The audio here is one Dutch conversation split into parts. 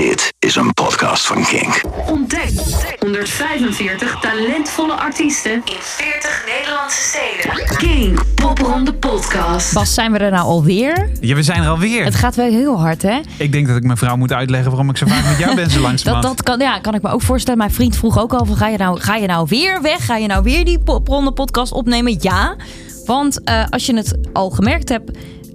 Dit is een podcast van Kink. Ontdek 145 talentvolle artiesten in 40 Nederlandse steden. Kink Popronde Podcast. Bas, zijn we er nou alweer? Ja, we zijn er alweer. Het gaat wel heel hard, hè? Ik denk dat ik mijn vrouw moet uitleggen waarom ik zo vaak met jou ben zo Dat, langzamerhand. dat kan, ja, kan ik me ook voorstellen. Mijn vriend vroeg ook al van, ga je nou, ga je nou weer weg? Ga je nou weer die Popronde podcast opnemen? Ja, want eh, als je het al gemerkt hebt,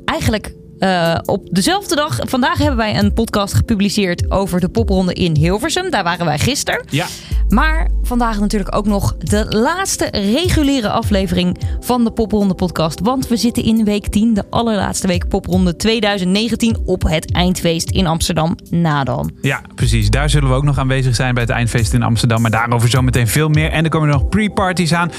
eigenlijk... eh, op dezelfde dag, vandaag hebben wij een podcast gepubliceerd over de popronde in Hilversum. Daar waren wij gisteren. Ja, Maar vandaag natuurlijk ook nog de laatste reguliere aflevering van de Popronde podcast. Want we zitten in week 10, de allerlaatste week Popronde 2019 op het eindfeest in Amsterdam Nadan. ja, precies. Daar zullen we ook nog aanwezig zijn bij het eindfeest in Amsterdam. Maar daarover zometeen veel meer. En er komen nog pre-parties aan.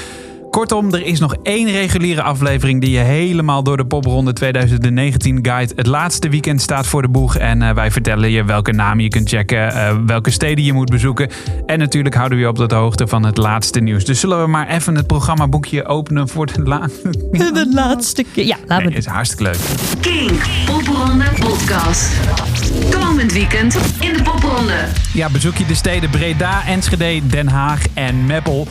Kortom, er is nog één reguliere aflevering die je helemaal door de popronde 2019 guide. Het laatste weekend staat voor de boeg en eh, wij vertellen je welke namen je kunt checken, eh, welke steden je moet bezoeken. En natuurlijk houden we je op de hoogte van het laatste nieuws. Dus zullen we maar even het programmaboekje openen voor de laatste... De laatste keer. Ja, laten Nee, we is hartstikke leuk. Kink Popronde Podcast. Komend weekend in de Popronde. Ja, bezoek je de steden Breda, Enschede, Den Haag en Meppel.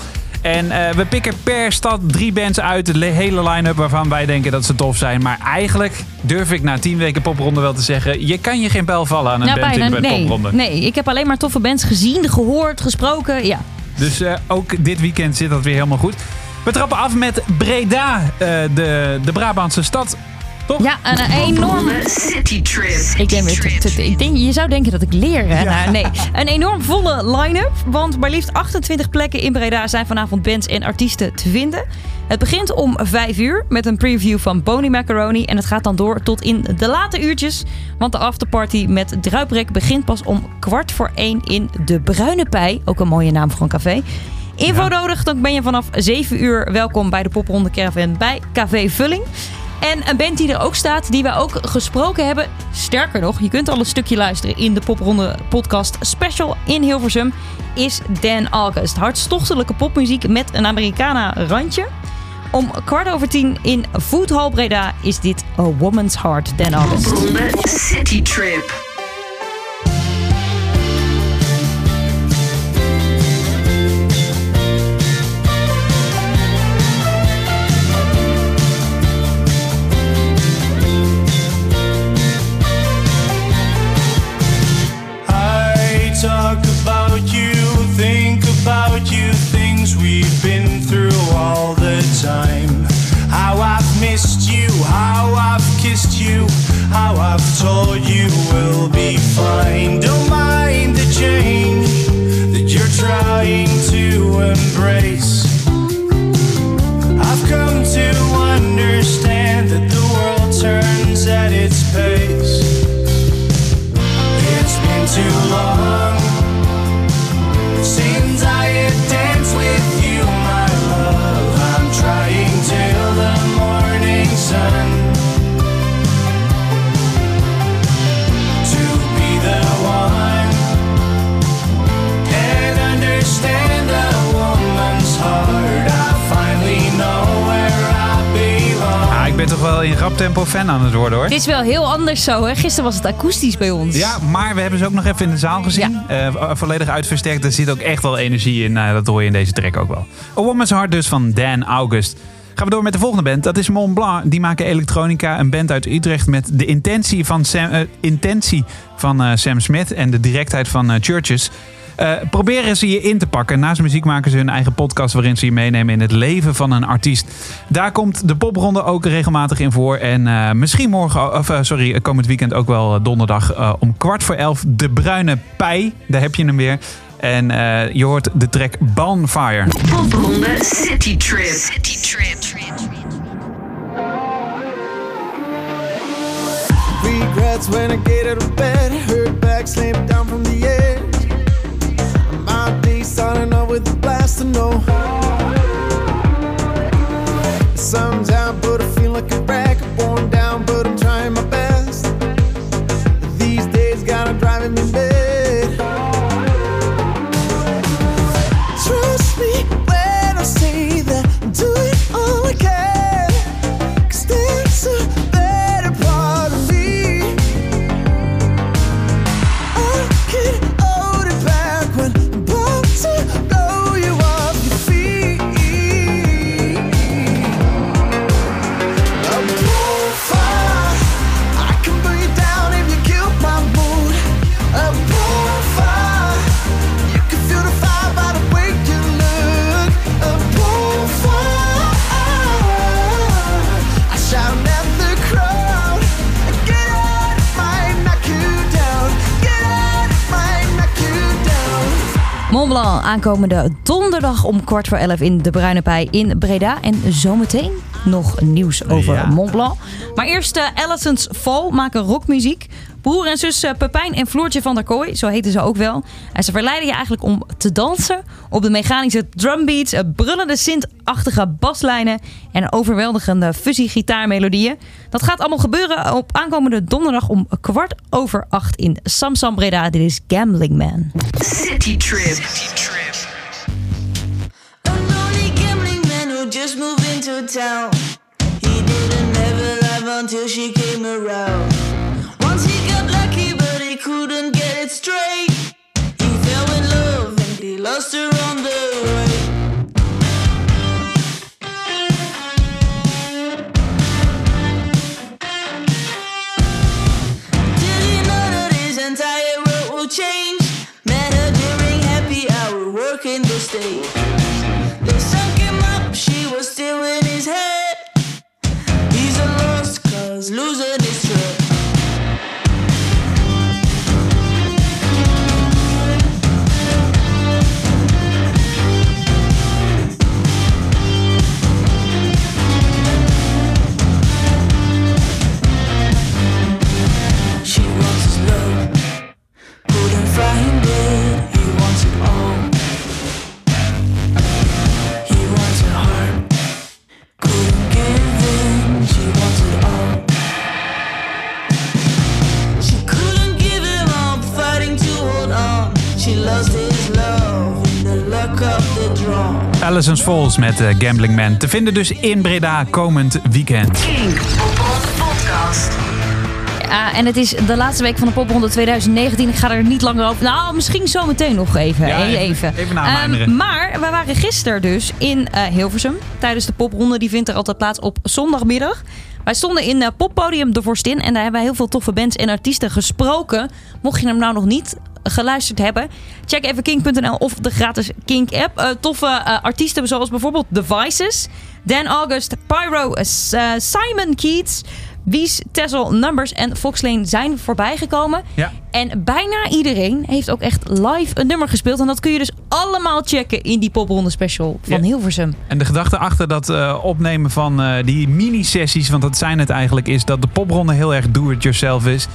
En eh, we pikken per stad drie bands uit, de le- hele line-up waarvan wij denken dat ze tof zijn. Maar eigenlijk durf ik na tien weken popronde wel te zeggen, je kan je geen bel vallen aan een Nou, band bijna. in de Nee, popronde. nee, ik heb alleen maar toffe bands gezien, gehoord, gesproken. Ja. Dus eh, ook dit weekend zit dat weer helemaal goed. We trappen af met Breda, eh, de, de Brabantse stad. Toch? Ja, en een enorm Popronde City Trip. Ik denk, ik je zou denken dat ik leer. Hè? Nou, nee. Een enorm volle line-up. Want maar liefst 28 plekken in Breda zijn vanavond bands en artiesten te vinden. Het begint om 5 uur met een preview van Pony Macaroni. En het gaat dan door tot in de late uurtjes. Want de afterparty met Druiprek begint pas om kwart voor 1 in de Bruine Pij. Ook een mooie naam voor een café. Info Ja. nodig, dan ben je vanaf 7 uur welkom bij de Popronde Caravan bij Café Vulling. En een band die er ook staat, die we ook gesproken hebben. Sterker nog, je kunt al een stukje luisteren in de Popronde podcast special in Hilversum. Is Dan August. Hartstochtelijke popmuziek met een Americana randje. Om kwart over tien in Foodhall Breda is dit A Woman's Heart, Dan August. City Trip. Fan aan het worden hoor. Het is wel heel anders zo, hè? Gisteren was het akoestisch bij ons. Ja, maar we hebben ze ook nog even in de zaal gezien. Eh, vo- volledig uitversterkt. Er zit ook echt wel energie in. Nou, dat hoor je in deze track ook wel. A Woman's Heart dus van Dan August. Gaan we door met de volgende band. Dat is Mont Blanc. Die maken elektronica. Een band uit Utrecht met de intentie van Sam, eh, intentie van, eh, Sam Smith en de directheid van eh, Churches. Eh, proberen ze je in te pakken. Naast muziek maken ze hun eigen podcast waarin ze je meenemen in het leven van een artiest. Daar komt de popronde ook regelmatig in voor. En eh, misschien morgen, of eh, sorry, komend weekend ook wel donderdag eh, om kwart voor elf de bruine pij. Daar heb je hem weer. En eh, je hoort de track Bonfire. Popronde City Trip. City Trip. Regrets when I get out of bed, hurt back, slammed down from the edge. My day starting off with a blast to know. Sometimes, Aankomende donderdag om kwart voor elf in de Bruine Pij in Breda. En zometeen nog nieuws over Ja. Mont Blanc. Maar eerst uh, Allison's Fall maken rockmuziek. Broer en zus eh, Pepijn en Floortje van der Kooi, zo heten ze ook wel. En ze verleiden je eigenlijk om te dansen op de mechanische drumbeats, eh, brullende synth-achtige baslijnen en overweldigende fuzzy gitaarmelodieën. Dat gaat allemaal gebeuren op aankomende donderdag om kwart over acht in Samsam Breda. Dit is Gambling Man. City Trip. A lonely gambling man who just moved into town. He didn't ever live until she came around. Know that his entire will change? Met her during happy hour, working the stage. They sunk him up, she was still in his head. He's a lost cause, losing his Falls met eh, Gambling Man. Te vinden dus in Breda komend weekend. Podcast. Ja, en het is de laatste week van de popronde 2019. Ik ga er niet langer over. Nou, misschien zometeen nog even. Ja, even. even-. Ehm, maar we waren gisteren dus in eh, Hilversum. Tijdens de popronde. Die vindt er altijd plaats op zondagmiddag. Wij stonden in eh, poppodium De Vorstin. En daar hebben wij heel veel toffe bands en artiesten gesproken. Mocht je hem nou nog niet geluisterd hebben. Check even kink.nl of de gratis Kink app. Eh, toffe eh, artiesten zoals bijvoorbeeld The Vices. Dan August, Pyro, eh, Simon Keats... Wies, Tessel, Numbers en Fox Lane zijn voorbij gekomen. Ja. En bijna iedereen heeft ook echt live een nummer gespeeld. En dat kun je dus allemaal checken in die popronde special van Ja. Hilversum. En de gedachte achter dat opnemen van die mini-sessies, want dat zijn het eigenlijk, is dat de popronde heel erg do-it-yourself is.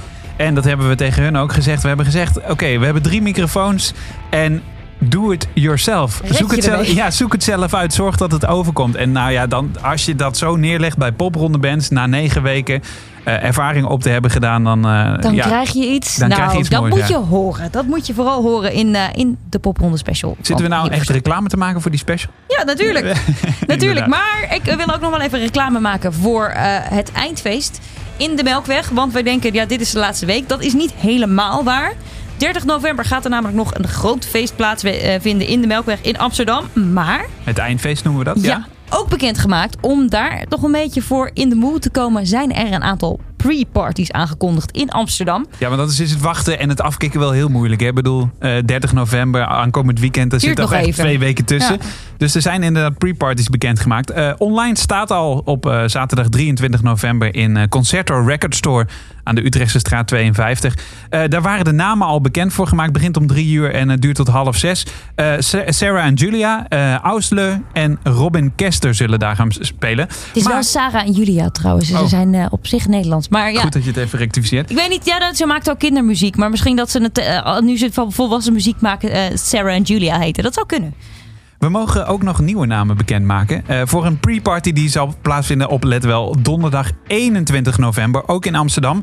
En dat hebben we tegen hun ook gezegd. We hebben gezegd, oké, we hebben drie microfoons en do it yourself. Red Zoek je het, zelf, ja, zoek het zelf uit. Zorg dat het overkomt. En nou ja, dan, als je dat zo neerlegt bij popronde bands, na negen weken eh, ervaring op te hebben gedaan, dan, eh, Dan ja, krijg je iets. dan nou, krijg je iets dat moois, moet ja. je horen. Dat moet je vooral horen in, eh, in de popronde special. Zitten we nou echt reclame te maken voor die special? Ja, natuurlijk. natuurlijk. Maar ik wil ook nog wel even reclame maken voor het eindfeest in de Melkweg. Want wij denken, ja, dit is de laatste week. Dat is niet helemaal waar. 30 november gaat er namelijk nog een groot feest plaatsvinden in de Melkweg in Amsterdam. Maar Het eindfeest noemen we dat? ja, ook bekendgemaakt om daar toch een beetje voor in de mood te komen, zijn er een aantal pre-parties aangekondigd in Amsterdam. Ja, maar dat is, is het wachten en het afkicken wel heel moeilijk. Hè? Ik bedoel, eh, 30 november, aankomend weekend, daar Duurt zit nog echt even. twee weken tussen. Ja. Dus er zijn inderdaad pre-parties bekendgemaakt. Eh online staat al op eh, zaterdag 23 november in Concerto Record Store aan de Utrechtse straat 52. Eh, daar waren de namen al bekend voor gemaakt. Begint om drie uur en het duurt tot half zes. Eh, Sa- Sarah en Julia, eh Ausle en Robin Kester zullen daar gaan spelen. Het is Maar- wel Sarah en Julia trouwens. Ze Oh. zijn op zich Nederlands. Maar ja, Goed dat je het even rectificeert. Ik weet niet, ja, dat, ze maakt ook kindermuziek. Maar misschien dat ze het, nu ze vol- volwassen muziek maken, Sarah en Julia heten. Dat zou kunnen. We mogen ook nog nieuwe namen bekendmaken. Eh voor een pre-party die zal plaatsvinden op, let wel, donderdag 21 november, ook in Amsterdam.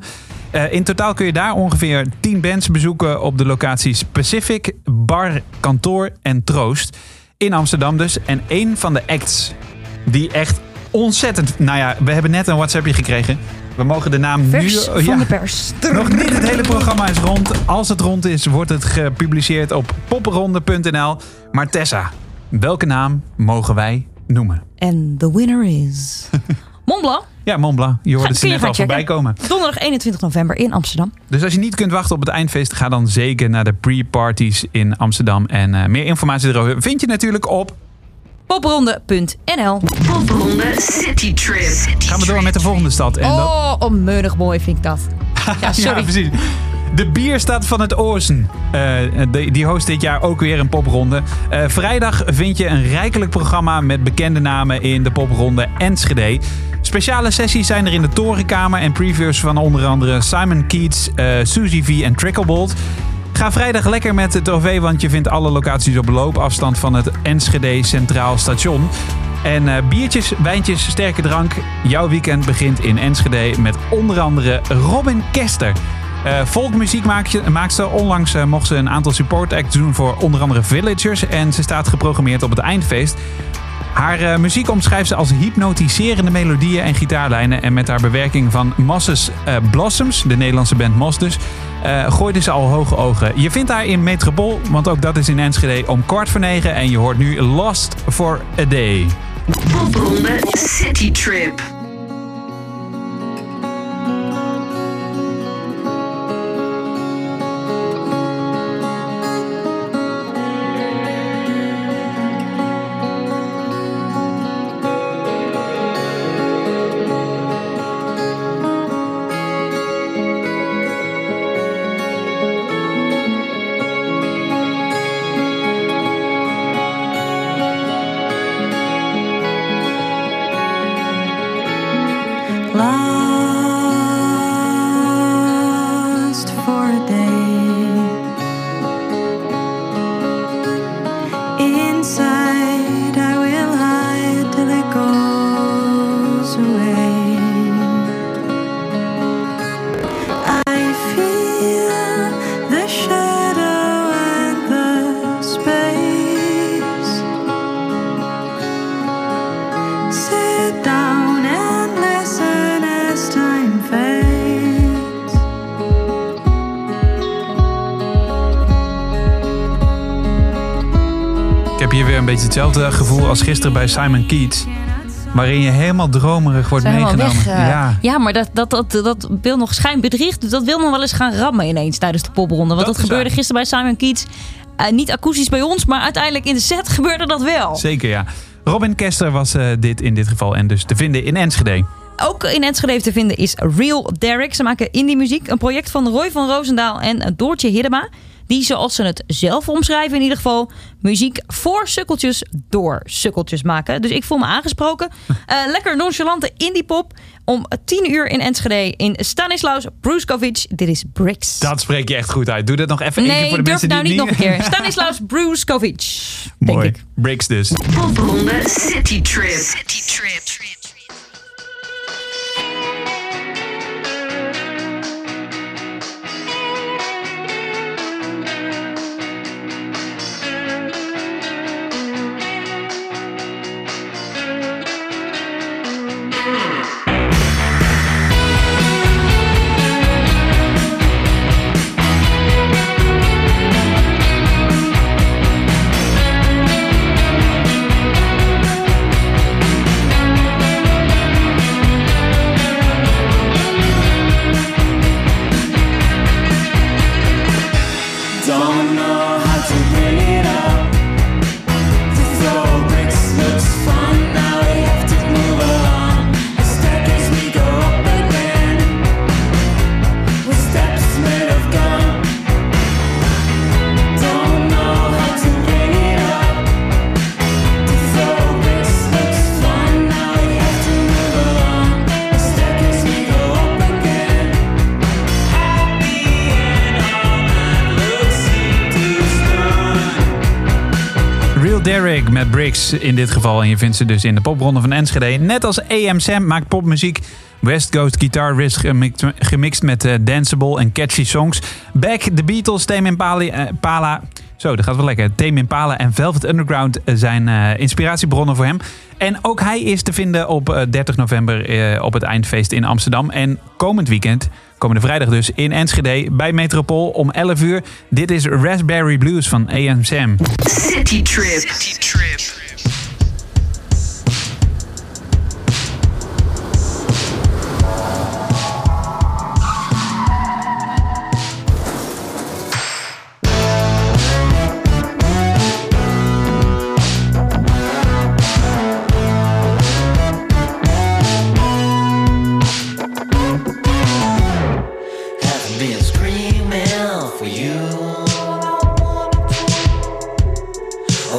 Eh, in totaal kun je daar ongeveer 10 bands bezoeken op de locaties Pacific, Bar, Kantoor en Troost. In Amsterdam dus. En één van de acts die echt ontzettend... Nou ja, we hebben net een WhatsAppje gekregen. We mogen de naam Vers nu... van ja. de pers. Nog niet het hele programma is rond. Als het rond is, wordt het gepubliceerd op popperonde.nl. Maar Tessa, welke naam mogen wij noemen? En the winner is... Mont Blanc. Ja, Mont Blanc. Je hoorde ze net al voorbij checken. komen. Donderdag 21 november in Amsterdam. Dus als je niet kunt wachten op het eindfeest, ga dan zeker naar de pre-parties in Amsterdam. En eh, meer informatie erover vind je natuurlijk op. Popronde.nl Popronde City Trip. Gaan we door met de volgende stad. En dat, Oh, onmeunig mooi vind ik dat. Ja, sorry. Ja, precies. De Bierstad van het Oosten. Eh, die, die host dit jaar ook weer een popronde. Eh, vrijdag vind je een rijkelijk programma met bekende namen in de popronde Enschede. Speciale sessies zijn er in de Torenkamer en previews van onder andere Simon Keats, eh Suzy V en Tricklebolt. Ga vrijdag lekker met het OV, want je vindt alle locaties op loopafstand van het Enschede Centraal Station. En biertjes, wijntjes, sterke drank. Jouw weekend begint in Enschede met onder andere Robin Kester. Eh Volkmuziekmaakster. Onlangs eh, mocht ze een aantal support acts doen voor onder andere Villagers. En ze staat geprogrammeerd op het eindfeest. Haar eh, muziek omschrijft ze als hypnotiserende melodieën en gitaarlijnen. En met haar bewerking van Mosses eh, Blossoms, de Nederlandse band Mos dus, gooide ze al hoge ogen. Je vindt haar in Metropool, want ook dat is in Enschede om kwart voor negen. En je hoort nu Lost for a Day. City Trip. Beetje hetzelfde gevoel als gisteren bij Simon Keats. Waarin je helemaal dromerig wordt meegenomen. weg. eh. ja. ja, maar dat, dat, dat, dat wil nog schijnbedriegt. Dat wil nog wel eens gaan rammen ineens tijdens de popronde. Want Dat gebeurde gisteren bij Simon Keats. Eh, niet akoestisch bij ons, maar uiteindelijk in de set gebeurde dat wel. Zeker, ja. Robin Kester was eh, dit in dit geval en dus te vinden in Enschede. Ook in Enschede te vinden is Real Derek. Ze maken indie muziek. Een project van Roy van Roosendaal en Doortje Hiddema. Die, zoals ze het zelf omschrijven in ieder geval... muziek voor sukkeltjes door sukkeltjes maken. Dus ik voel me aangesproken. Eh, lekker nonchalante indie pop. Om 10 uur in Enschede in Stanislaus Bruskovic. Dit is Bricks. Dat spreek je echt goed uit. Doe dat nog even één keer nee, voor de durf mensen nou die niet het nog een keer. Stanislaus Bruskovic. Denk Mooi. ik. Bricks dus. Popronde City Trip. City Trip. Met Bricks in dit geval. En je vindt ze dus in de popronde van Enschede. Net als AM Sam maakt popmuziek. West Coast Guitar Risk gemixt, met eh, danceable en catchy songs. Back, The Beatles, Tame Impala, eh. Zo, dat gaat wel lekker. Tame Impala en Velvet Underground zijn eh, inspiratiebronnen voor hem. En ook hij is te vinden op eh, 30 november op het eindfeest in Amsterdam. En komend weekend, komende vrijdag dus, in Enschede bij Metropool om 11 uur. Dit is Raspberry Blues van AM Sam. City Trip. City Trip.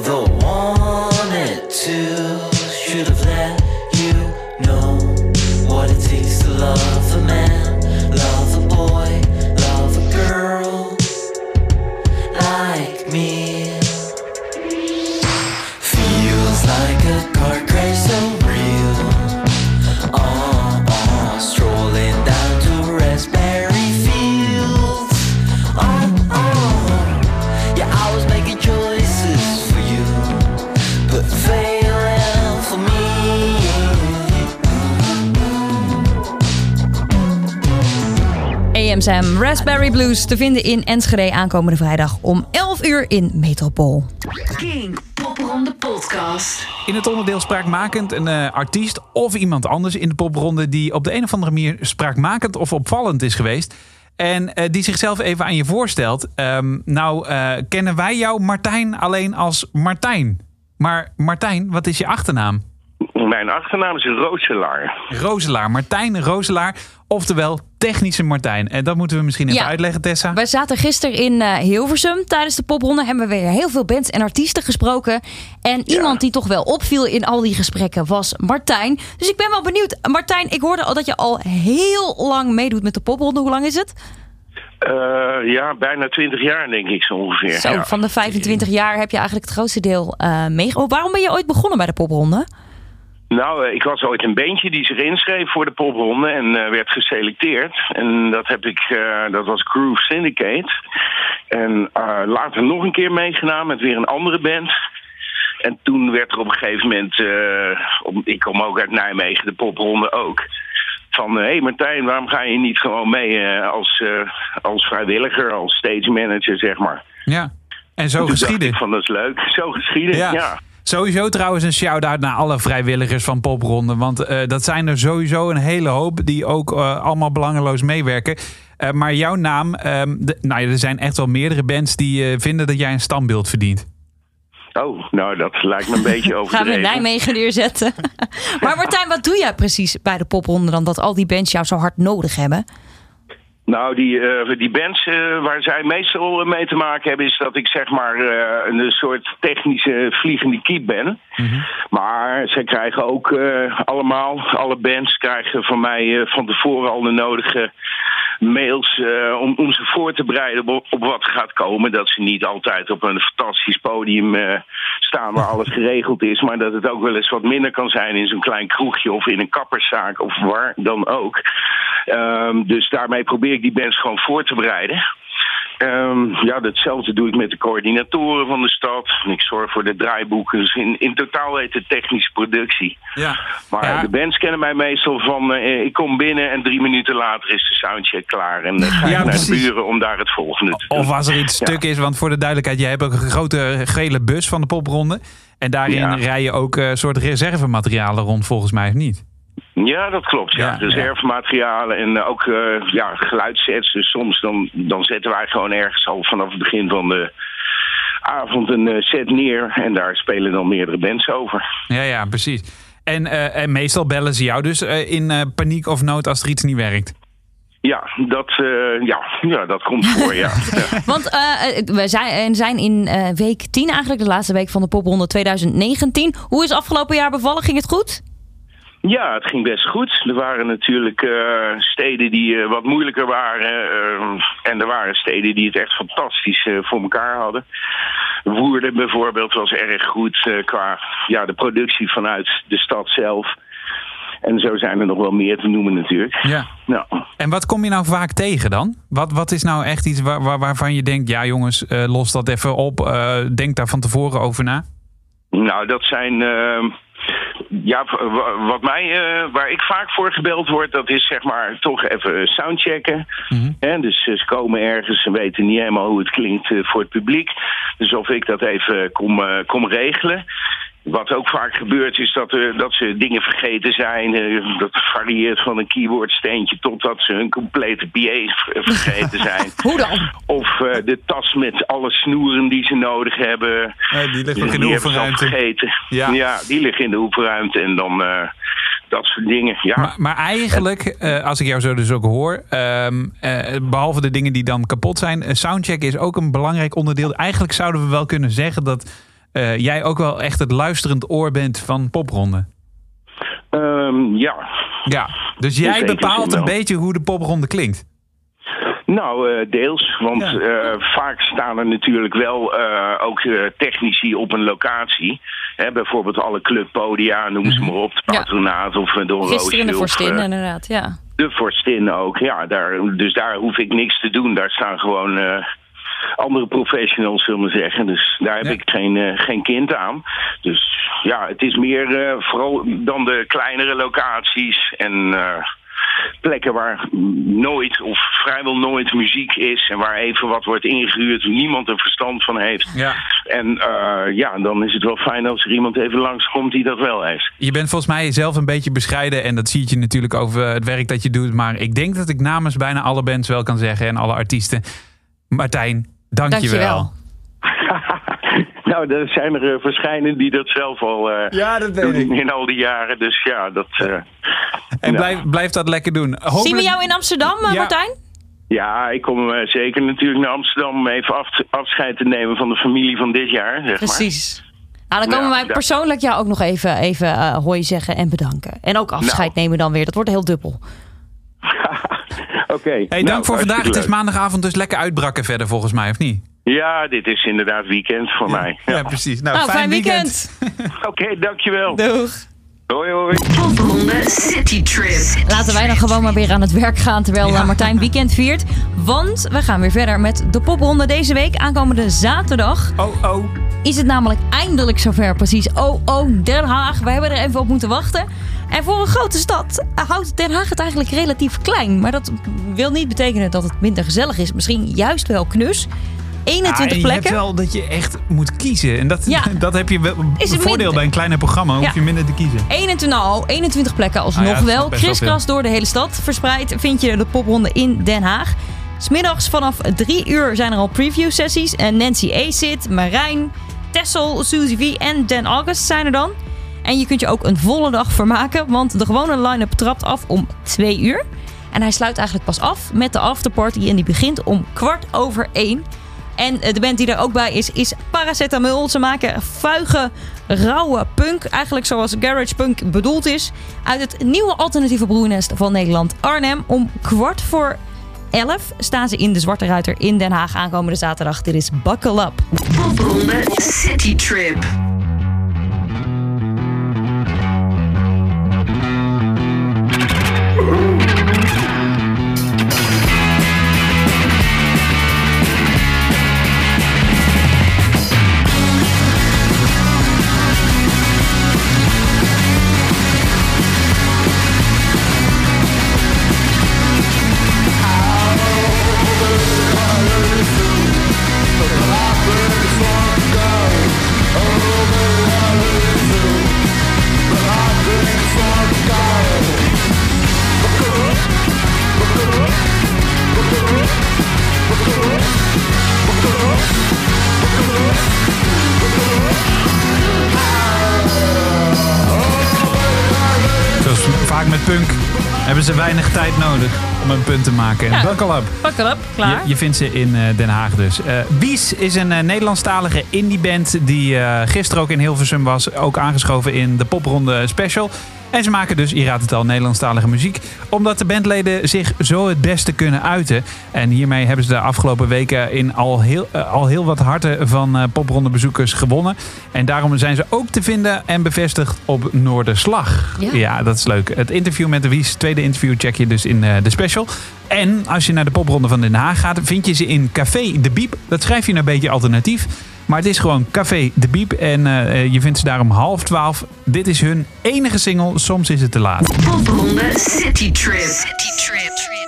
Although Raspberry Blues te vinden in Enschede aankomende vrijdag om 11 uur in Metropool. Kink Popronde Podcast. In het onderdeel spraakmakend een eh, artiest of iemand anders in de popronde die op de een of andere manier spraakmakend of opvallend is geweest. En eh, die zichzelf even aan je voorstelt. Ehm, nou, eh, kennen wij jou, Martijn, alleen als Martijn. Maar Martijn, wat is je achternaam? Mijn achternaam is Rooselaar. Roselaar. Martijn Roselaar. Oftewel technische Martijn. En dat moeten we misschien even Ja. uitleggen, Tessa. We zaten gisteren in eh, Hilversum tijdens de popronde. Hebben we weer heel veel bands en artiesten gesproken. En iemand die toch wel opviel in al die gesprekken was Martijn. Dus ik ben wel benieuwd. Martijn, ik hoorde al dat je al heel lang meedoet met de popronde. Hoe lang is het? Eh, ja, bijna 20 jaar denk ik zo ongeveer. Zo, ja. van de 25 jaar heb je eigenlijk het grootste deel eh meegemaakt. Waarom ben je ooit begonnen bij de popronde? Nou, eh, ik was ooit een bandje die zich inschreef voor de popronde en eh, werd geselecteerd. En dat heb ik, eh, dat was Groove Syndicate. En later nog een keer meegedaan met weer een andere band. En toen werd er op een gegeven moment, om- ik kom ook uit Nijmegen, de popronde ook. Van, hé hey Martijn, waarom ga je niet gewoon mee als, als vrijwilliger, als stage manager, zeg maar. Ja. En zo geschieden. ik van, dat is leuk. Zo geschieden, Ja. ja. Sowieso trouwens een shout-out naar alle vrijwilligers van Popronde. Want eh, dat zijn er sowieso een hele hoop die ook eh, allemaal belangeloos meewerken. Eh, maar jouw naam, ehm, de- nou ja, er zijn echt wel meerdere bands die eh, vinden dat jij een standbeeld verdient. Oh, nou, dat lijkt me een beetje Gaan we overdreven. in Nijmegen neerzetten. maar Martijn, wat doe jij precies bij de popronde dan dat al die bands jou zo hard nodig hebben? Nou, die, eh, die bands eh, waar zij meestal mee te maken hebben... is dat ik zeg maar eh, een soort technische vliegende kiep ben. Maar zij krijgen ook eh, allemaal, alle bands krijgen van mij eh, van tevoren al de nodige mails... eh, om, om ze voor te bereiden op, op wat gaat komen. Dat ze niet altijd op een fantastisch podium eh, staan waar alles geregeld is... maar dat het ook wel eens wat minder kan zijn in zo'n klein kroegje... of in een kapperszaak of waar dan ook. Ehm, dus daarmee probeer ik die bands gewoon voor te bereiden. Ehm, ja, datzelfde doe ik met de coördinatoren van de stad. Ik zorg voor de draaiboeken. Dus in, in totaal heet het technische productie. Ja. Maar Ja. de bands kennen mij meestal van... eh, ik kom binnen en drie minuten later is de soundcheck klaar. En dan ga ik Ja, naar precies. de buren om daar het volgende te doen. Of als er iets Ja. stuk is, want voor de duidelijkheid, jij hebt ook een grote gele bus van de Popronde. En daarin Ja. rij je ook een soort reservematerialen rond, volgens mij, of niet? Ja, dat klopt. Ja. Ja, Reservematerialen en eh, ook eh, ja, geluidssets. Dus soms dan, dan zetten wij gewoon ergens al vanaf het begin van de avond een eh, set neer. En daar spelen dan meerdere bands over. Ja, ja, precies. En, eh, en meestal bellen ze jou dus eh, in paniek of nood als er iets niet werkt. Ja, dat, eh, ja, ja, dat komt voor, ja. ja. Want eh, eh, we zijn, zijn in eh, week 10 eigenlijk, de laatste week van de popronde 2019. Hoe is het afgelopen jaar bevallen? Ging het goed? Ja, het ging best goed. Er waren natuurlijk eh, steden die eh, wat moeilijker waren. eh, en er waren steden die het echt fantastisch voor elkaar hadden. Woerden bijvoorbeeld was erg goed qua ja, de productie vanuit de stad zelf. En zo zijn er nog wel meer te noemen natuurlijk. Ja. Nou, En wat kom je nou vaak tegen dan? Wat, wat is nou echt iets waar, waar- waarvan je denkt, ja jongens, los dat even op. denk daar van tevoren over na. Nou, dat zijn. Ja, wat mij, eh, waar ik vaak voor gebeld word, dat is zeg maar toch even soundchecken. Hè, dus eh, ze komen ergens, ze weten niet helemaal hoe het klinkt eh, voor het publiek. Dus of ik dat even kom, kom regelen. Wat ook vaak gebeurt is dat, eh, dat ze dingen vergeten zijn. Eh, dat varieert van een keyboardsteentje totdat ze hun complete PA ver- vergeten zijn. Hoe dan? Of eh, de tas met alle snoeren die ze nodig hebben. die ligt nog in die de hebben ze al oefenruimte. vergeten. Ja. Ja. die liggen in de oefenruimte en dan eh, dat soort dingen. Ja. Maar, maar eigenlijk, eh, als ik jou zo dus ook hoor, ehm, eh, behalve de dingen die dan kapot zijn, eh, soundcheck is ook een belangrijk onderdeel. Eigenlijk zouden we wel kunnen zeggen dat eh, jij ook wel echt het luisterend oor bent van popronde. Ehm, ja. Ja, dus jij bepaalt een beetje hoe de popronde klinkt. Nou, eh, deels. Want Ja. eh, vaak staan er natuurlijk wel eh, ook eh, technici op een locatie. Hè, bijvoorbeeld alle clubpodia, noem ze maar op. De Ja. patronaat of Gisteren de Roosje of, vorstin, eh, inderdaad. Ja. de vorstin ook. Ja, daar, dus daar hoef ik niks te doen. Daar staan gewoon eh, andere professionals, zullen we zeggen. Dus daar heb Ja. ik geen, eh, geen kind aan. Dus ja, het is meer eh, vooral dan de kleinere locaties en... eh, plekken waar nooit of vrijwel nooit muziek is en waar even wat wordt ingehuurd, niemand er verstand van heeft. Ja. En ja, dan is het wel fijn als er iemand even langskomt die dat wel heeft. Je bent volgens mij zelf een beetje bescheiden en dat zie je natuurlijk over het werk dat je doet. Maar ik denk dat ik namens bijna alle bands wel kan zeggen en alle artiesten. Martijn, dank je wel. Dankjewel. nou, er zijn er uh, verschijnen die dat zelf al eh, Ja, dat weet doen ik. in al die jaren. Dus ja, dat... eh, En ja. blijf, blijf dat lekker doen. Zien we jou in Amsterdam, eh, Ja. Martijn? Ja, ik kom eh, zeker natuurlijk naar Amsterdam om even af- afscheid te nemen van de familie van dit jaar, zeg maar. Precies. Nou, dan komen Ja, wij persoonlijk jou ook nog even, even eh, hoi zeggen en bedanken. En ook afscheid Nou. nemen dan weer. Dat wordt heel dubbel. Oké. Hey, dank nou, voor vandaag. Het is maandagavond, dus lekker uitbrakken verder volgens mij, of niet? Ja, dit is inderdaad weekend voor mij. Ja, Ja. precies. Nou, Nou, fijn weekend. Oké, dankjewel. Doeg. Hoi, hoi. Popronde City Trip. Laten wij dan gewoon maar weer aan het werk gaan terwijl eh, Martijn weekend viert. Want we gaan weer verder met de popronde deze week. Aankomende zaterdag Oh, oh. is het namelijk eindelijk zover. Precies. Oh, oh, Den Haag. We hebben er even op moeten wachten. En voor een grote stad houdt Den Haag het eigenlijk relatief klein. Maar dat wil niet betekenen dat het minder gezellig is. Misschien juist wel knus. 21 Ah, en je plekken. hebt wel dat je echt moet kiezen. En dat, Ja. dat heb je wel. Is Een voordeel bij een kleiner programma, hoef Ja. je minder te kiezen. 21, nou, 21 plekken alsnog Ah ja, wel. Kriskras door de hele stad. Verspreid vind je de popronde in Den Haag. Smiddags vanaf 3 uur zijn er al preview sessies. En Nancy Acid, Marijn, Tessel, Suzy V en Dan August zijn er dan. En je kunt je ook een volle dag vermaken. Want de gewone line-up trapt af om 2 uur. En hij sluit eigenlijk pas af met de afterparty. En die begint om kwart over 1. En eh, de band die er ook bij is, is Paracetamol. Ze maken vuige, rauwe punk. Eigenlijk zoals garage punk bedoeld is. Uit het nieuwe alternatieve broernest van Nederland, Arnhem. Om kwart voor 11 staan ze in de Zwarte Ruiter in Den Haag aankomende zaterdag. Dit is Buckle Up. Popronde City Trip. Ze weinig tijd nodig om een punt te maken. Ja. Buckle up. Buckle Up, klaar. Je, je vindt ze in eh, Den Haag dus. Eh Wies is een eh, Nederlandstalige indieband die eh, gisteren ook in Hilversum was. Ook aangeschoven in de popronde special. En ze maken dus, je raadt het al, Nederlandstalige muziek. Omdat de bandleden zich zo het beste kunnen uiten. En hiermee hebben ze de afgelopen weken in al heel, eh, al heel wat harten van eh, popronde bezoekers gewonnen. En daarom zijn ze ook te vinden en bevestigd op Noorderslag. Ja. ja, dat is leuk. Het interview met de Wies, tweede interview, check je dus in eh, de special. En als je naar de popronde van Den Haag gaat, vind je ze in Café De Biep. Dat schrijf je een beetje alternatief. Maar het is gewoon Café De Biep. En eh, je vindt ze daar om half twaalf. Dit is hun enige single. Soms is het te laat. Popronde City Trip. City Trip.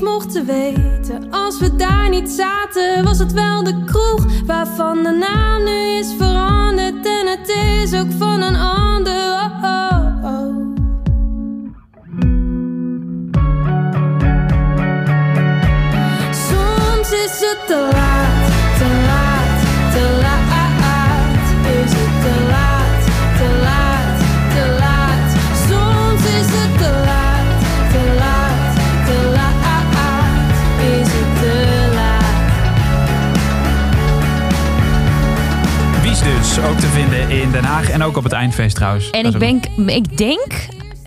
mochten weten. Als we daar niet zaten, was het wel de kroeg waarvan de naam nu is veranderd. En het is ook van een ander. Oh, oh. oh. Soms is het te laat. Ook te vinden in Den Haag en ook op het eindfeest trouwens. En ik, denk, ik denk,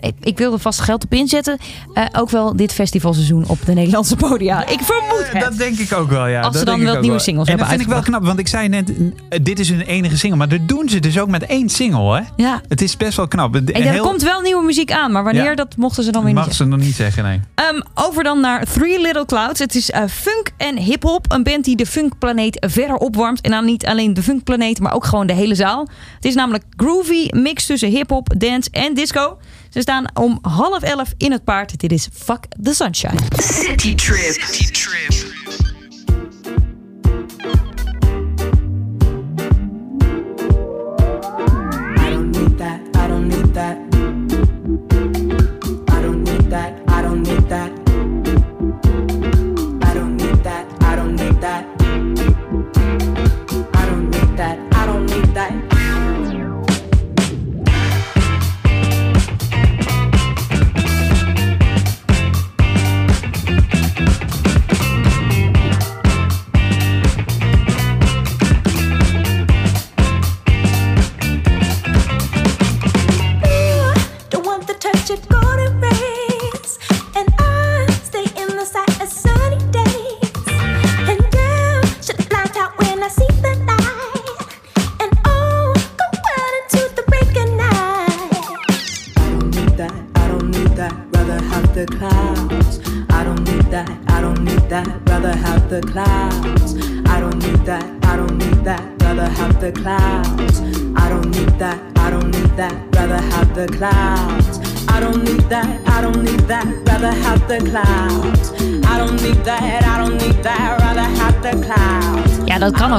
ik, ik wil er vast geld op inzetten, eh, ook wel dit festivalseizoen op de Nederlandse podia. Ik vermoed het. Dat denk ik ook wel, ja. Als dat ze dan wel nieuwe singles en hebben dat vind ik wel knap, want ik zei net, eh, dit is hun enige single. Maar dat doen ze dus ook met één single, hè? Ja. Het is best wel knap. En er komt wel nieuwe muziek aan, maar wanneer, Ja. dat mochten ze dan weer niet Mag ze nog niet zeggen, nee. Ehm, over dan naar Three Little Clouds. Het is eh, funk en hip-hop. Een band die de funkplaneet verder opwarmt. En dan niet alleen de funkplaneet, maar ook gewoon de hele zaal. Het is namelijk groovy, mix tussen hip-hop, dance en disco. Ze staan om half elf in het paard. Dit is Fuck the Sunshine. City Trip. I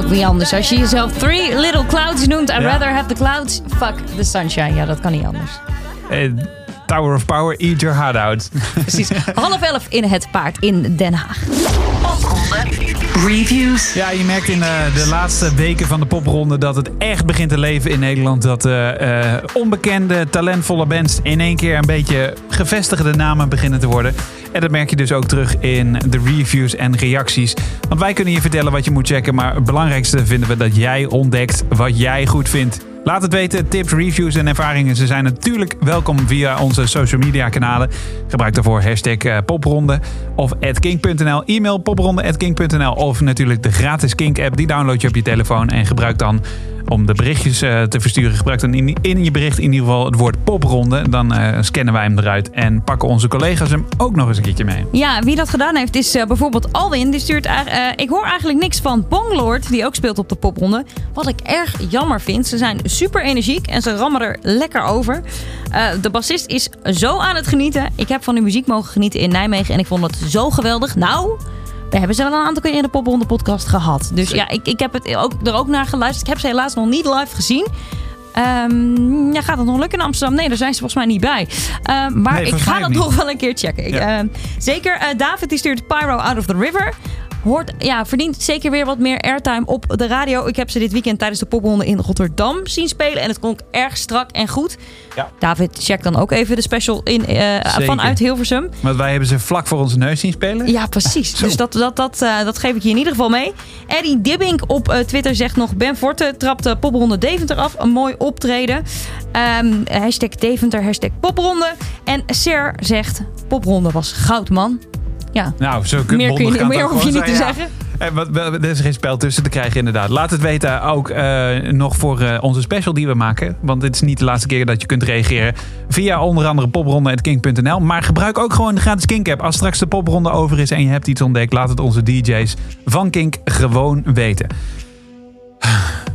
ook niet anders. Als je jezelf Three Little Clouds noemt, I'd Ja. rather have the clouds. Fuck the sunshine. Ja, dat kan niet anders. Eh, Tower of Power, eat your heart out. Precies. Half elf in het paard in Den Haag. Reviews. Ja, je merkt in eh, de laatste weken van de popronde dat het echt begint te leven in Nederland. Dat eh, eh, onbekende, talentvolle bands in één keer een beetje gevestigde namen beginnen te worden. En dat merk je dus ook terug in de reviews en reacties. Want wij kunnen je vertellen wat je moet checken, maar het belangrijkste vinden we dat jij ontdekt wat jij goed vindt. Laat het weten, tips, reviews en ervaringen. Ze zijn natuurlijk welkom via onze social media kanalen. Gebruik daarvoor hashtag eh, popronde of @kink.nl. E-mail popronde@kink.nl of natuurlijk de gratis Kink app. Die download je op je telefoon en gebruik dan om de berichtjes eh, te versturen. Gebruik dan in, in je bericht in ieder geval het woord popronde. Dan eh, scannen wij hem eruit en pakken onze collega's hem ook nog eens een keertje mee. Ja, wie dat gedaan heeft is eh, bijvoorbeeld Alwin. Die stuurt ik hoor eigenlijk niks van Bonglord, die ook speelt op de popronde. Wat ik erg jammer vind. Ze zijn super energiek en ze rammen er lekker over. De bassist is zo aan het genieten. Ik heb van die muziek mogen genieten in Nijmegen en ik vond het zo geweldig. Nou, we hebben ze wel een aantal keer in de popronde podcast gehad. Dus ja, ik, ik heb het ook, er ook naar geluisterd. Ik heb ze helaas nog niet live gezien. Ehm, ja, gaat het nog lukken in Amsterdam? Nee, daar zijn ze volgens mij niet bij. Ehm, maar Nee, ik ga dat niet. nog wel een keer checken. Ja. ehm, zeker eh, David die stuurt Pyro Out of the River. Hoort, ja, verdient zeker weer wat meer airtime op de radio. Ik heb ze dit weekend tijdens de popronde in Rotterdam zien spelen. En het klonk erg strak en goed. Ja. David, check dan ook even de special in, eh, vanuit Hilversum. Want wij hebben ze vlak voor onze neus zien spelen. Ja, precies. Dus dat, dat, dat, eh, dat geef ik je in ieder geval mee. Eddie Dibbink op eh, Twitter zegt nog... Ben Forte trapt de popronde Deventer af. Een mooi optreden. Ehm, hashtag Deventer, hashtag popronde. En Ser zegt... Popronde was goud, man. Ja, Nou, zo kun, Meer kun je meer hoef je niet te ja. zeggen. En wat, wel, er is geen spel tussen te krijgen, inderdaad. Laat het weten ook eh, nog voor eh, onze special die we maken. Want dit is niet de laatste keer dat je kunt reageren. Via onder andere popronde.kink.nl. Maar gebruik ook gewoon de gratis Kink-app. Als straks de popronde over is en je hebt iets ontdekt... laat het onze DJ's van Kink gewoon weten.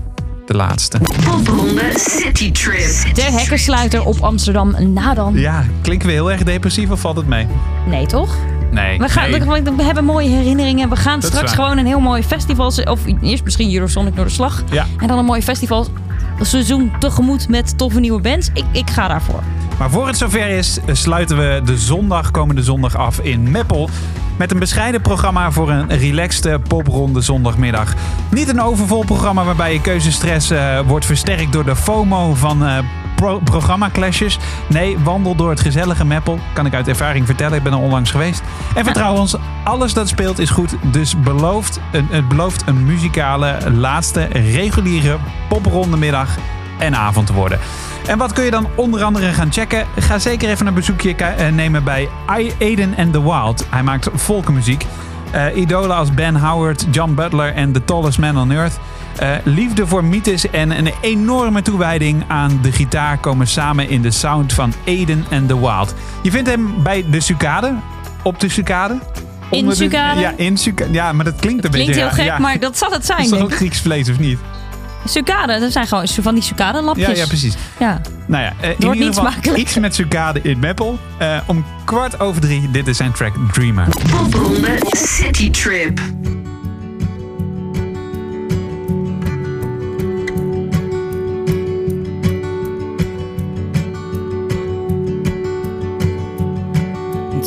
De laatste. Popronde City Trip. de hekkensluiter op Amsterdam Nadan. Ja, klinken we heel erg depressief of valt het mee? Nee, toch? Nee. We, gaan, nee. we, we hebben mooie herinneringen. We gaan straks gewoon een heel mooi festival... Of eerst misschien Eurosonic door de slag. Ja. En dan een mooi festival seizoen tegemoet met toffe nieuwe bands. Ik, ik ga daarvoor. Maar voor het zover is, sluiten we de zondag, komende zondag af in Meppel. Met een bescheiden programma voor een relaxte popronde zondagmiddag. Niet een overvol programma waarbij je keuzestress eh, wordt versterkt door de FOMO van eh pro- programma-clashes. Nee, wandel door het gezellige Meppel. Kan ik uit ervaring vertellen, ik ben er onlangs geweest. En vertrouw ons, alles dat speelt is goed. Dus belooft een, het belooft een muzikale, laatste, reguliere poprondemiddag en avond te worden. En wat kun je dan onder andere gaan checken? Ga zeker even een bezoekje eh, nemen bij I- Aiden and the Wild. Hij maakt volkenmuziek. Idolen als Ben Howard, John Butler en The Tallest Man on Earth. Eh, liefde voor mythes en een enorme toewijding aan de gitaar komen samen in de sound van Aiden and the Wild. Je vindt hem bij de Sucade, op de Sucade. In de- Sucade? Ja, in Sucade. Ja, maar dat klinkt een Klinkt beetje heel raar. gek, Ja. maar dat zal het Is zijn, toch denk ook. Grieks vlees of niet? Sucade, dat zijn gewoon van die sucade-lapjes. Ja, ja, precies. Ja. Nou ja, eh, in wordt ieder niet geval iets met Sucade in Meppel. Eh, om kwart over drie, dit is zijn track Dreamer. Popronde City Trip.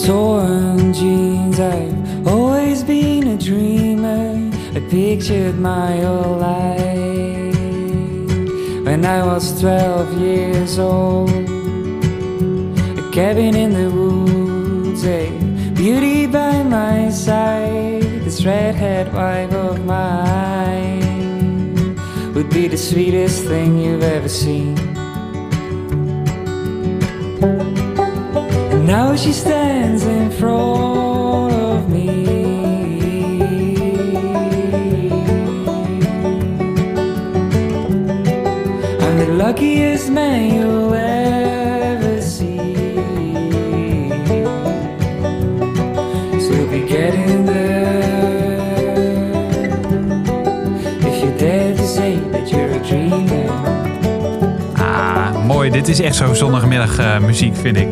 Torn jeans. I've always been a dreamer. I pictured my whole life when I was 12 years old. A cabin in the woods, a beauty by my side. This redhead wife of mine would be the sweetest thing you've ever seen. Now she stands in front of me. I'm the luckiest man you'll ever see. So you'll be getting there if you dare to say that you're a dreamer. Ah, mooi. Dit is echt zo zondagmiddag eh, muziek, vind ik.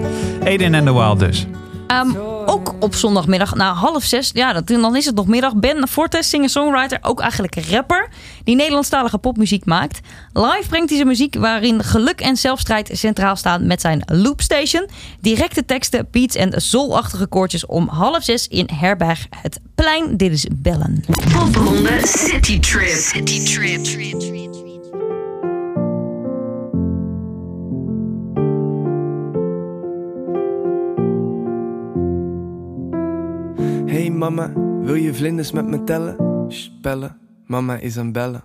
Aiden and the Wild dus. Ehm, ook op zondagmiddag, na half zes, ja, dat, dan is het nog middag. Ben Fortes, singer-songwriter, ook eigenlijk rapper, die Nederlandstalige popmuziek maakt. Live brengt hij zijn muziek waarin geluk en zelfstrijd centraal staan met zijn Loopstation. Directe teksten, beats en zoolachtige koortjes om half zes in Herberg Het Plein. Dit is Bellen. Popronde City Trip. City Trip. Hey mama, wil je vlinders met me tellen? Shh, bellen, mama is aan bellen.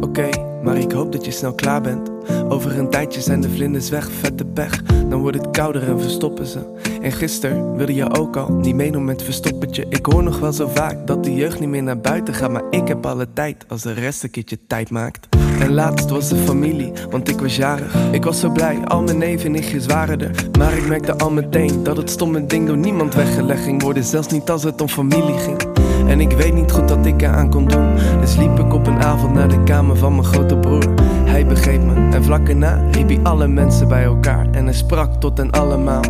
Oké, maar ik hoop dat je snel klaar bent. Over een tijdje zijn de vlinders weg, vette pech. Dan wordt het kouder en verstoppen ze. En gisteren wilde je ook al niet meedoen met verstoppertje. Ik hoor nog wel zo vaak dat de jeugd niet meer naar buiten gaat. Maar ik heb alle tijd als de rest een keertje tijd maakt. En laatst was de familie, want ik was jarig. Ik was zo blij, al mijn neven en nichtjes waren er. Maar ik merkte al meteen dat het stomme ding door niemand weggelegd ging worden. Zelfs niet als het om familie ging. En ik weet niet goed wat ik eraan kon doen. Dus liep ik op een avond naar de kamer van mijn grote broer. Hij begreep me en vlak erna riep hij alle mensen bij elkaar. En hij sprak tot hen allemaal.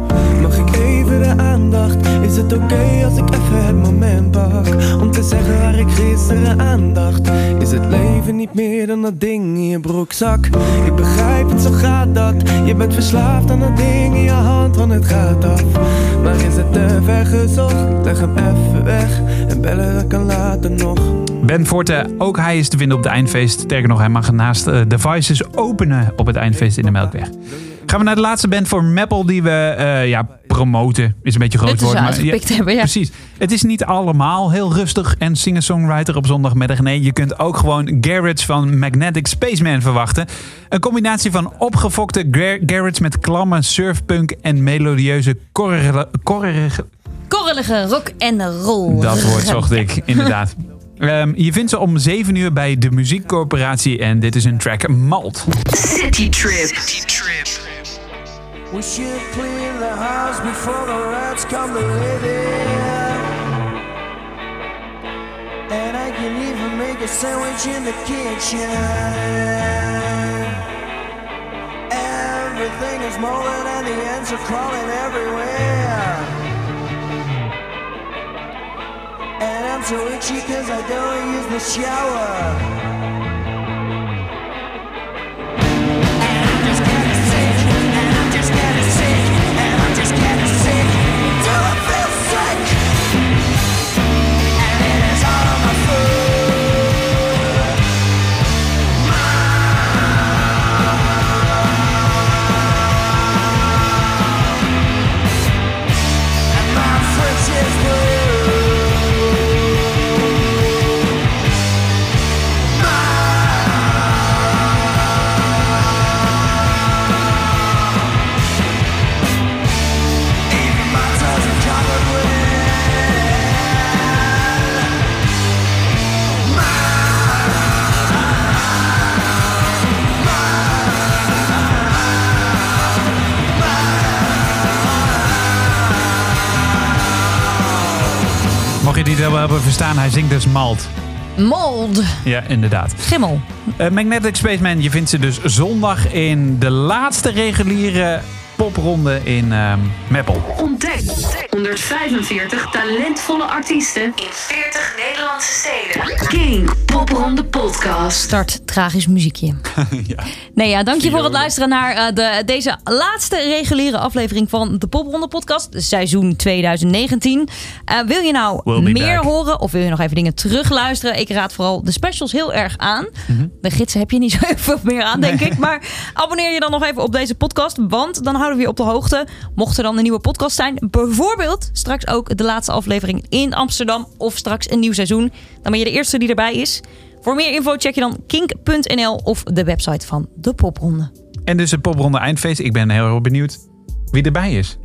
Mag ik even de aandacht? Is het oké als ik even het moment pak? Om te zeggen waar ik gisteren aandacht. Is het leven niet meer dan dat ding in je broekzak? Ik begrijp het, zo gaat dat. Je bent verslaafd aan dat ding in je hand, want het gaat af. Maar is het te ver gezocht? Leg hem even weg en bellen dat kan later nog. Ben Forte, ook hij is te vinden op de eindfeest. Sterker nog, hij mag naast eh, de Vices openen op het eindfeest in de Melkweg. Gaan we naar de laatste band voor Meppel die we eh, ja, promoten. Is een beetje groot woord. maar hebben, ja. Precies. Het is niet allemaal heel rustig en singer-songwriter op zondagmiddag. Nee, je kunt ook gewoon Garrett's van Magnetic Spaceman verwachten. Een combinatie van opgefokte Gar- Garrett's met klamme surfpunk en melodieuze korrige... korrige Korrelige rock en roll. dat woord zocht ik, inderdaad. Ehm, je vindt ze om 7 uur bij de Muziekcorporatie en dit is een track Malt. City Trip. We should clean the house before the rats come to live in. And I can even make a sandwich in the kitchen. Everything is molded and the ants are crawling everywhere. So itchy cause I don't use the shower. Die wel hebben verstaan, hij zingt dus malt. Mold. Ja, inderdaad. Gimmel. Eh, Magnetic Spaceman, je vindt ze dus zondag in de laatste reguliere popronde in ehm Meppel. Ontdek 145 talentvolle artiesten in 40 Nederlandse steden. King Popronde Podcast. Start tragisch muziekje. Nee, ja, dank je voor het luisteren naar eh, de, deze laatste reguliere aflevering van de Popronde Podcast, seizoen 2019. Eh, wil je nou We'll meer back. horen of wil je nog even dingen terugluisteren? Ik raad vooral de specials heel erg aan. Mhm. De gidsen heb je niet zo heel veel meer aan, denk ik. Maar abonneer je dan nog even op deze podcast, want dan houden we je op de hoogte. Mocht er dan een nieuwe podcast zijn, bijvoorbeeld straks ook de laatste aflevering in Amsterdam of straks een nieuw seizoen, dan ben je de eerste die erbij is. Voor meer info check je dan kink.nl of de website van de Popronde. En dus het popronde eindfeest. Ik ben heel erg benieuwd wie erbij is.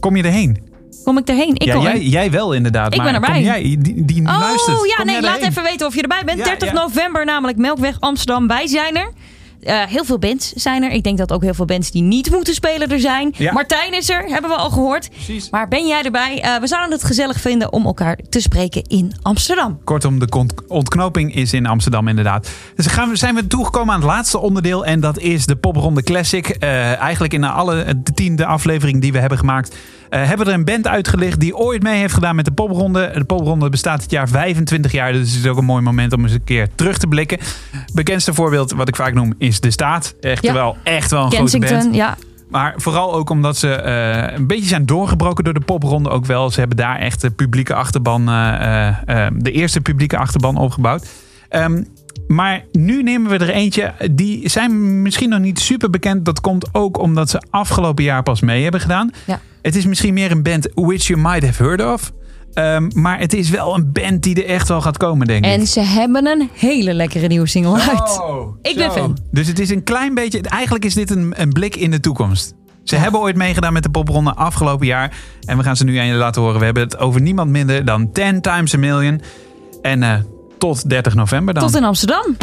Kom je erheen? Kom ik erheen? Ik ja, kom jij, jij wel inderdaad. Ik maar ben erbij. Kom jij, die, die Oh luistert. ja, Kom nee, laat erheen? even weten of je erbij bent. Ja, 30 ja. november namelijk Melkweg Amsterdam. Wij zijn er. Eh, heel veel bands zijn er. Ik denk dat ook heel veel bands die niet moeten spelen er zijn. Ja. Martijn is er, hebben we al gehoord. Maar ben jij erbij? Eh, we zouden het gezellig vinden om elkaar te spreken in Amsterdam. Kortom, de ontknoping is in Amsterdam inderdaad. Dus gaan we, zijn we toegekomen aan het laatste onderdeel. En dat is de Popronde Classic. Eh, eigenlijk in alle de tiende aflevering die we hebben gemaakt... eh, hebben we er een band uitgelicht die ooit mee heeft gedaan met de Popronde. De Popronde bestaat dit jaar 25 jaar. Dus het is ook een mooi moment om eens een keer terug te blikken. Bekendste voorbeeld, wat ik vaak noem, is De Staat. Echt Ja. wel, echt wel een grote band. Ja. Maar vooral ook omdat ze eh, een beetje zijn doorgebroken door de popronde ook wel. Ze hebben daar echt de publieke achterban, eh, de eerste publieke achterban opgebouwd. Ehm, maar nu nemen we er eentje. Die zijn misschien nog niet super bekend. Dat komt ook omdat ze afgelopen jaar pas mee hebben gedaan. Ja. Het is misschien meer een band which you might have heard of. Ehm, maar het is wel een band die er echt wel gaat komen, denk ik. En ze hebben een hele lekkere nieuwe single uit. Oh, Ik ben zo. fan. Dus het is een klein beetje. Eigenlijk is dit een, een blik in de toekomst. Ze hebben ooit meegedaan met de popronde afgelopen jaar. En we gaan ze nu aan je laten horen. We hebben het over niemand minder dan 10 times a million. En eh, tot 30 november dan. Tot in Amsterdam.